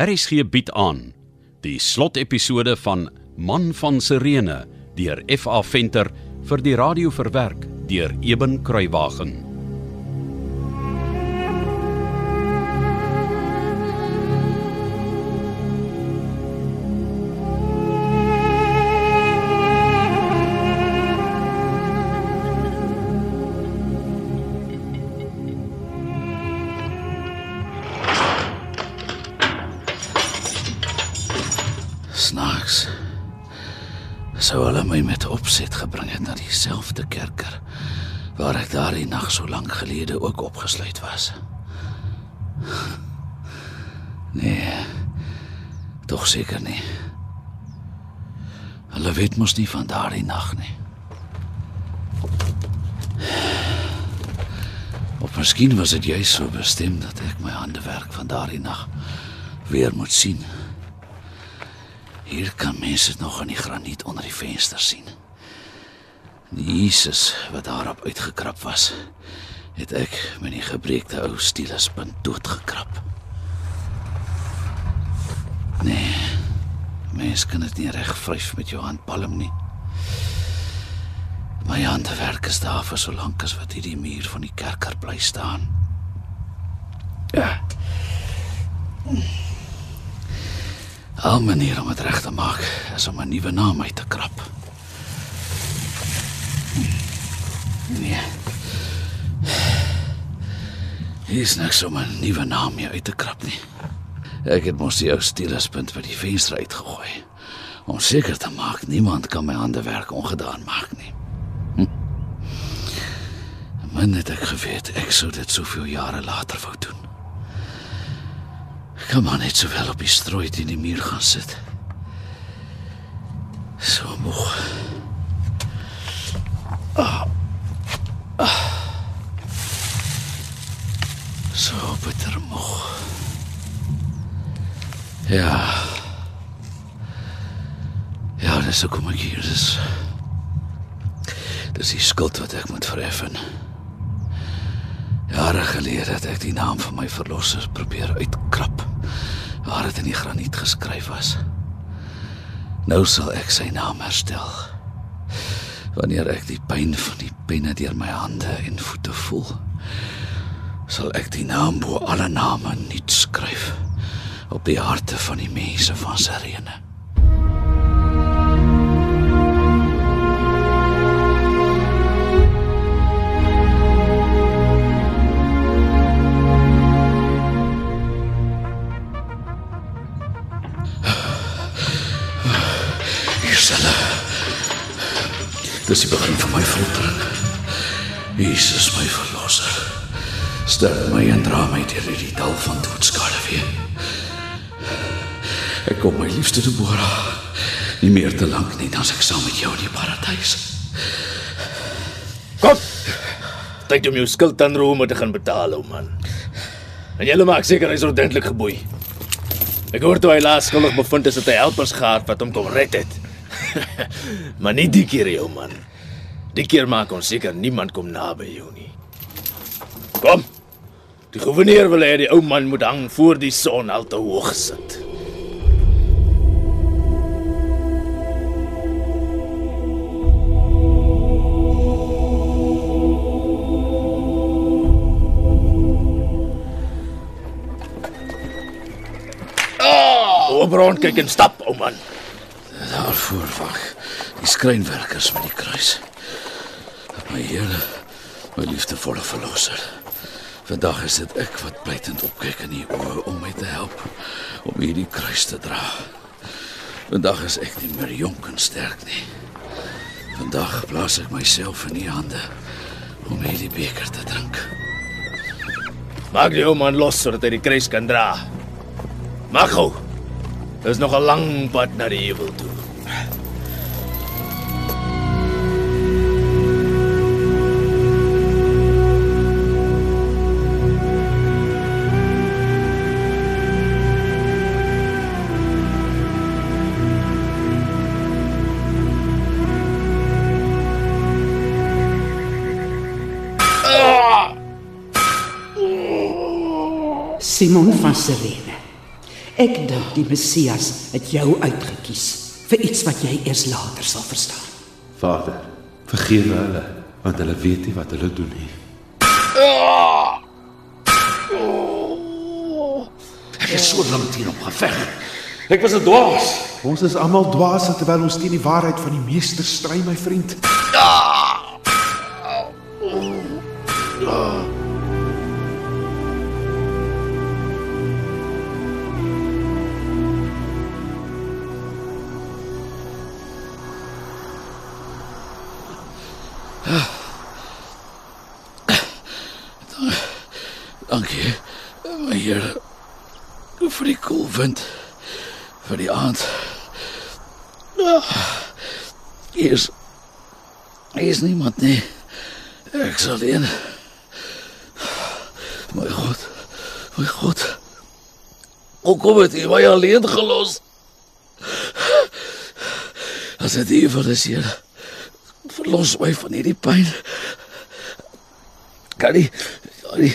RSG bied aan die slotepisode van Man van Sirene deur FA Venter vir die radio verwerk deur Eben Kruiwagen. Snaaks. Sou hulle my met opset gebring het na dieselfde kerker waar ek daardie nag so lank gelede ook opgesluit was. Nee. Tog seker nie. Hulle weet mos nie van daardie nag nie. Of miskien was dit juis so bestem dat ek my handewerk van daardie nag weer moet sien. Hier kan mense nog in die graniet onder die venster sien. Die Jesus wat daarop uitgekrap was, het ek met die gebreekte ou stielespunt doodgekrap. Nee. Mens kan dit nie reg vryf met jou handpalm nie. My handewerk is daar vir so lank as wat hierdie muur van die kerker bly staan. Ja. Al manier om dit reg te maak is om 'n nuwe naam uit te krap. Nee. Hier is niks om 'n nuwe naam hier uit te krap nie. Ek het mos die ou stielespunt by die venster uitgegooi om seker te maak niemand kan my handewerk ongedaan maak nie. Hm. Man het ek geweet ek sou dit soveel jare later wou doen. Kan maar net sowel op die strooi teen die muur gaan sit. So moeg. Ah. Ah. So bitter moeg. Ja. Ja, dis ook kom ek hier is. Dis die skuld wat ek moet verheffen. Jare gelede het ek die naam van my verlosser probeer uitkrap waar dit in die graniet geskryf was. Nou sal ek sy naam herstel. Wanneer ek die pyn van die penne deur my hande en voete voel, sal ek die naam bo alle name nuut skryf op die harte van die mense van Sirene. Deur hierdie dal van doodskade weer. Ek kom my liefste Deborah. Nie meer te lank nie, dan is ek saam met jou in die paradys. Kom. Tyd om jou skuld aan Rome te gaan betaal, ou man. En jy maak seker hy's ordentlik geboei. Ek hoor toe hy laas skuldig bevind is dat hy helpers gehad wat hom kom red het. maar nie die keer, ou man. Die keer maak ons seker niemand kom naby jou nie. Kom. Die gouverneur wil hê die ou man moet hang voor die son al te hoog sit. Oop rond kyk en stap, ou man. Daarvoor wag die skrynwerkers met die kruis. My Here, my liefdevolle verlosser. Vandag is dit ek wat blydend opkyk in u oë om my te help om hierdie kruis te dra. Vandag is ek nie meer jonk en sterk nie. Vandag plaas ek myself in u hande om hierdie beker te drink. Maak die ou man los sodat hy die kruis kan dra. Maak gou. Dis nog 'n lang pad na die hemel toe. Simon van Sirene. Ek dink die Messias het jou uitgekies vir iets wat jy eers later sal verstaan. Vader, vergewe hulle, want hulle weet nie wat hulle doen nie. Ek het so lank hierop geveg. Ek was 'n dwaas. Ons is almal dwaase terwyl ons teen die waarheid van die meester stry, my vriend. Dankie. My Here vir die koel wind vir die aand. Ah, Hier is hier is niemand nie. Ek sal alleen. My God. My God. Hoe kom dit jy my alleen gelos? As dit hier vir is hier. Verlos my van hierdie pyn. Kan nie nie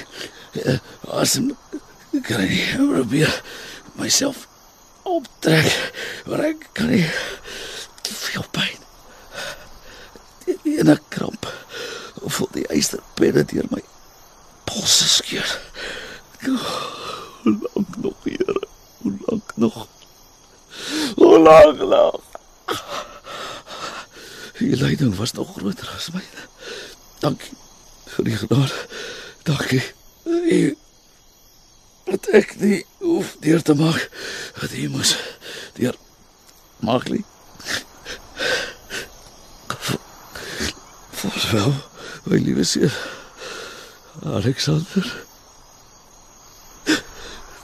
eh, asem kan nie probeer myself optrek maar ek kan nie. Veel pyn die ene kramp voel die ysterpenne deur my polse skeur. Hoe lank nog here. Hoe lank nog? Hoe lank nog? Die lyding was nog groter as myne. Dankie vir die genade dankie U wat ek nie hoef deur te maak wat jy moes deur maak nie. Vaarwel, my liewe seun. Alexander.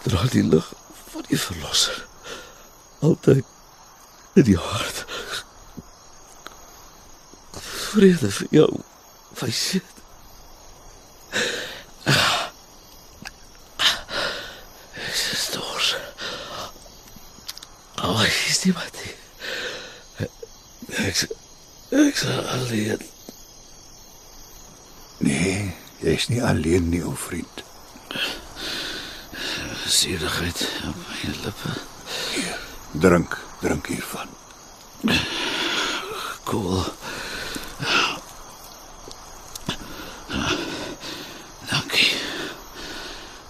Dra die lig van die verlosser altyd in die hart. Vrede vir jou, my seun. is dors. Oh, is die wat? Ek ek sal alleen. Nee, jy's nie alleen nie, ou vriend. Sierigheid op my lippe. Drink, drink hiervan. Cool. Dankie.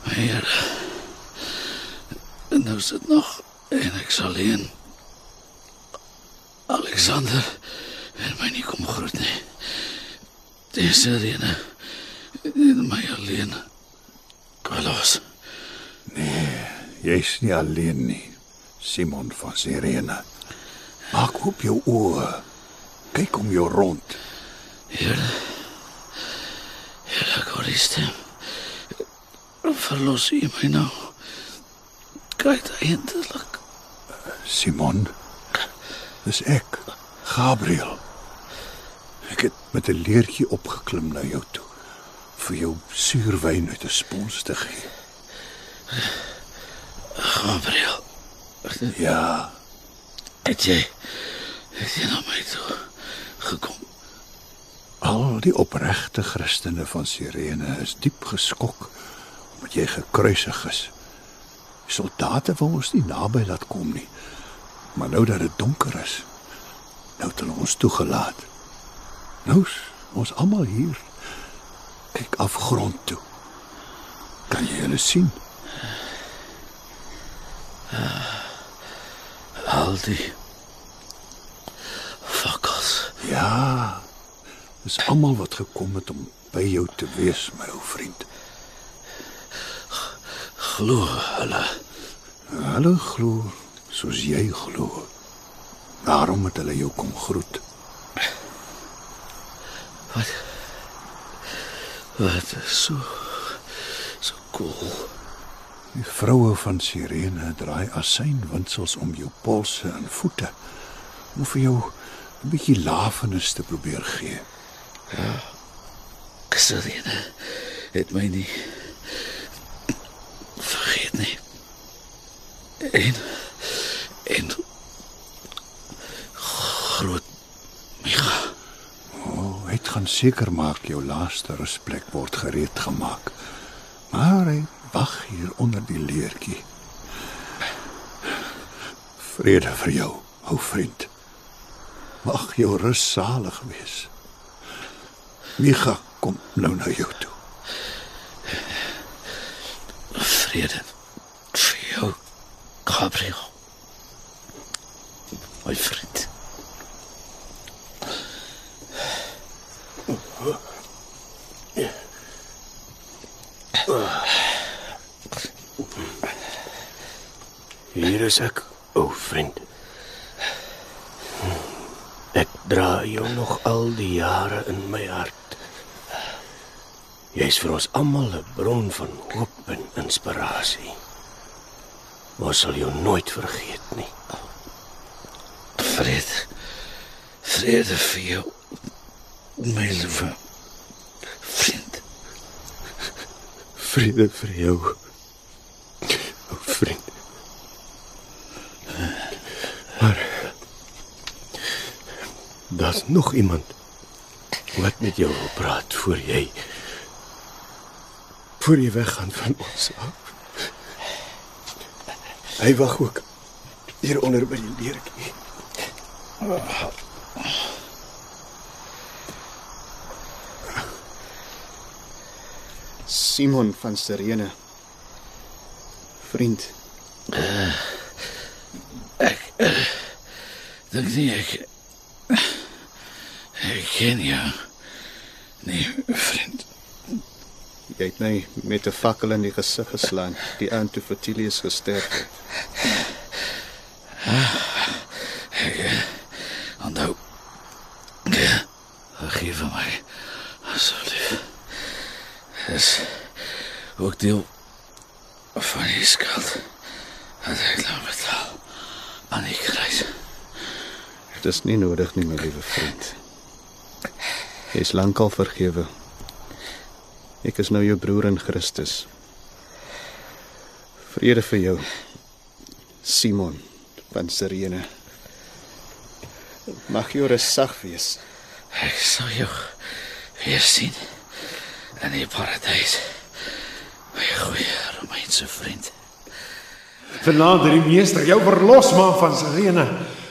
Here. En nou sit nog en ek sal alleen. Alexander en my nie kom groet nie. Dis Irene. En my alleen. Carlos. Jy's nie alleen nie. Simon van Sirene. Maak oop jou oë. Kyk om jou rond. Here. Here, God is stem. Verlos u my nou. Kyk eintlik. Simon. Dis ek, Gabriel. Met 'n leertjie opgeklim na jou toe vir jou suurwyn uit 'n spons te gee. Gabriel. Ja, Het jy het jy na my toe gekom? al die opregte Christene van Sirene is diep geskok omdat jy gekruisig is. Soldate wou ons nie naby laat kom nie. Maar nou dat dit donker is, nou het hulle ons toegelaat. Nou's ons almal hier. Kyk afgrond toe. Kan jy hulle sien? Al die fakkels. Ja. Dis almal wat gekom het om by jou te wees, my ou vriend. Glo hulle. Hulle glo soos jy glo. Daarom het hulle jou kom groet. Wat Wat is so so cool. Die vroue van Sirene draai asynwinsels om jou polse en voete om vir jou 'n bietjie lafenis te probeer gee. Serene het my nie vergeet nie. En en groot Micha. O, hy het gaan seker maak jou laaste rusplek word gereed gemaak. Maar hy wag hier onder die leertjie. Vrede vir jou, ou vriend. Mag jou rus salig wees. Micha kom nou na jou toe. Vrede vir jou, Gabriel. My vriend. Hier is ek, o vriend. Ek dra jou nog al die jare in my hart. Jy is vir ons almal 'n bron van hoop en inspirasie. Ons sal jou nooit vergeet nie. Vrede. Vrede vir jou, my liewe vriend. Vrede vir jou. O vriend. Maar daar's nog iemand wat met jou wil praat voor jy voor jy weggaan van ons af. Hy wag ook hier onder by die deurtjie. Simon van Sirene. Vriend, Dink nie ek ek ken jou. Nee, vriend. jy het my met 'n fakkel in die gesig geslaan, die aand toe Fertilius gesterf het. Onthou. Vergeef vir my. Asseblief. Dis ook deel van die skuld. Dat ek nou betaal aan die kruis. Dit is nie nodig nie, my liewe vriend. Jy is lankal vergewe. Ek is nou jou broer in Christus. Vrede vir jou. Simon van Sirene. Mag jou rus sag wees. Ek sal jou weer sien in die paradys. My goeie Romeinse vriend. Vanaand het die meester jou verlosmaak van Sirene.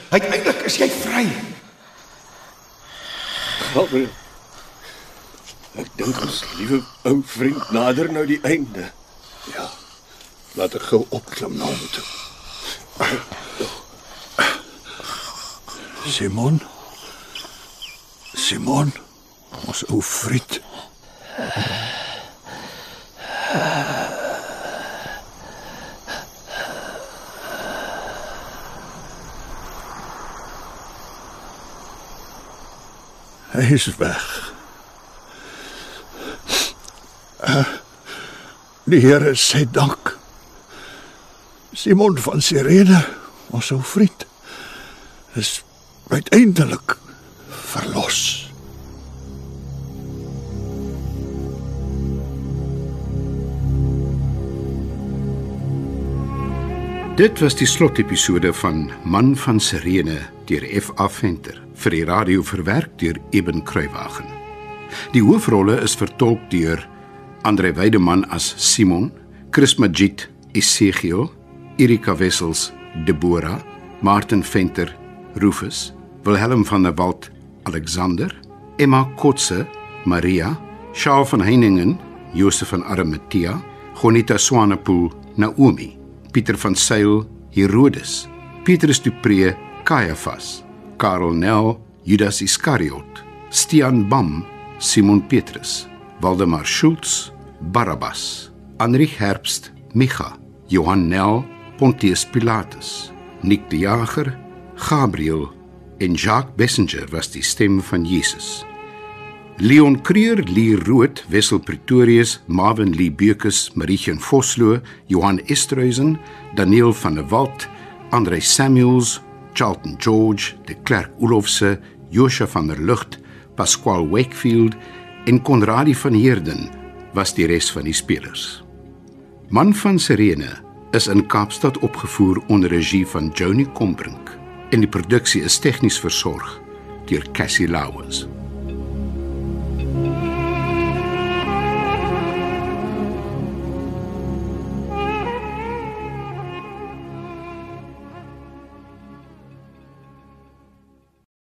Uiteindelik is jy vry. Gabriel. Ek dink ons liewe ou vriend nader nou die einde. Ja. Laat ek gou opklim na hom toe. Simon. Simon, ons ou vriend. Hy is weg. Uh, die Here sê dank. Simon van Sirene, ons ou vriend, is uiteindelik verlos. Dit was die slotepisode van Man van Sirene deur F.A. Venter vir die radio verwerk deur Eben Kruiwagen. Die hoofrolle is vertolk deur Andre Weideman as Simon, Chris Magid Esegiel, Erika Wessels Deborah, Martin Venter Rufus, Wilhelm van der Walt Alexander, Emma Kotse Maria, Shaal van Heiningen Josef van Arimatea, Gonita Swanepoel Naomi, Pieter van Sail Herodes, Petrus du Preez Caiaphas, Karel Nel Judas Iskariot, Stian Bam Simon Petrus, Waldemar Schultz Barabbas, Anrich Herbst Micha, Johan Nel Pontius Pilatus, Nick die Jager Gabriel en Jacques Bessenger was die stem van Jesus. Leon Creer, Lee Rood, Wessel Pretorius, Marvin Lee Beukes, Marietje Vosloo, Johan Esterhuizen, Daniel van der Walt, Andre Samuels, Charlton George, De Klerk Olofse, Josha van der Lugt, Pasquale Wakefield en Konradi van Heerden was die res van die spelers. Man van Sirene is in Kaapstad opgevoer onder regie van Joni Combrink en die produksie is tegnies versorg deur Cassie Lauers.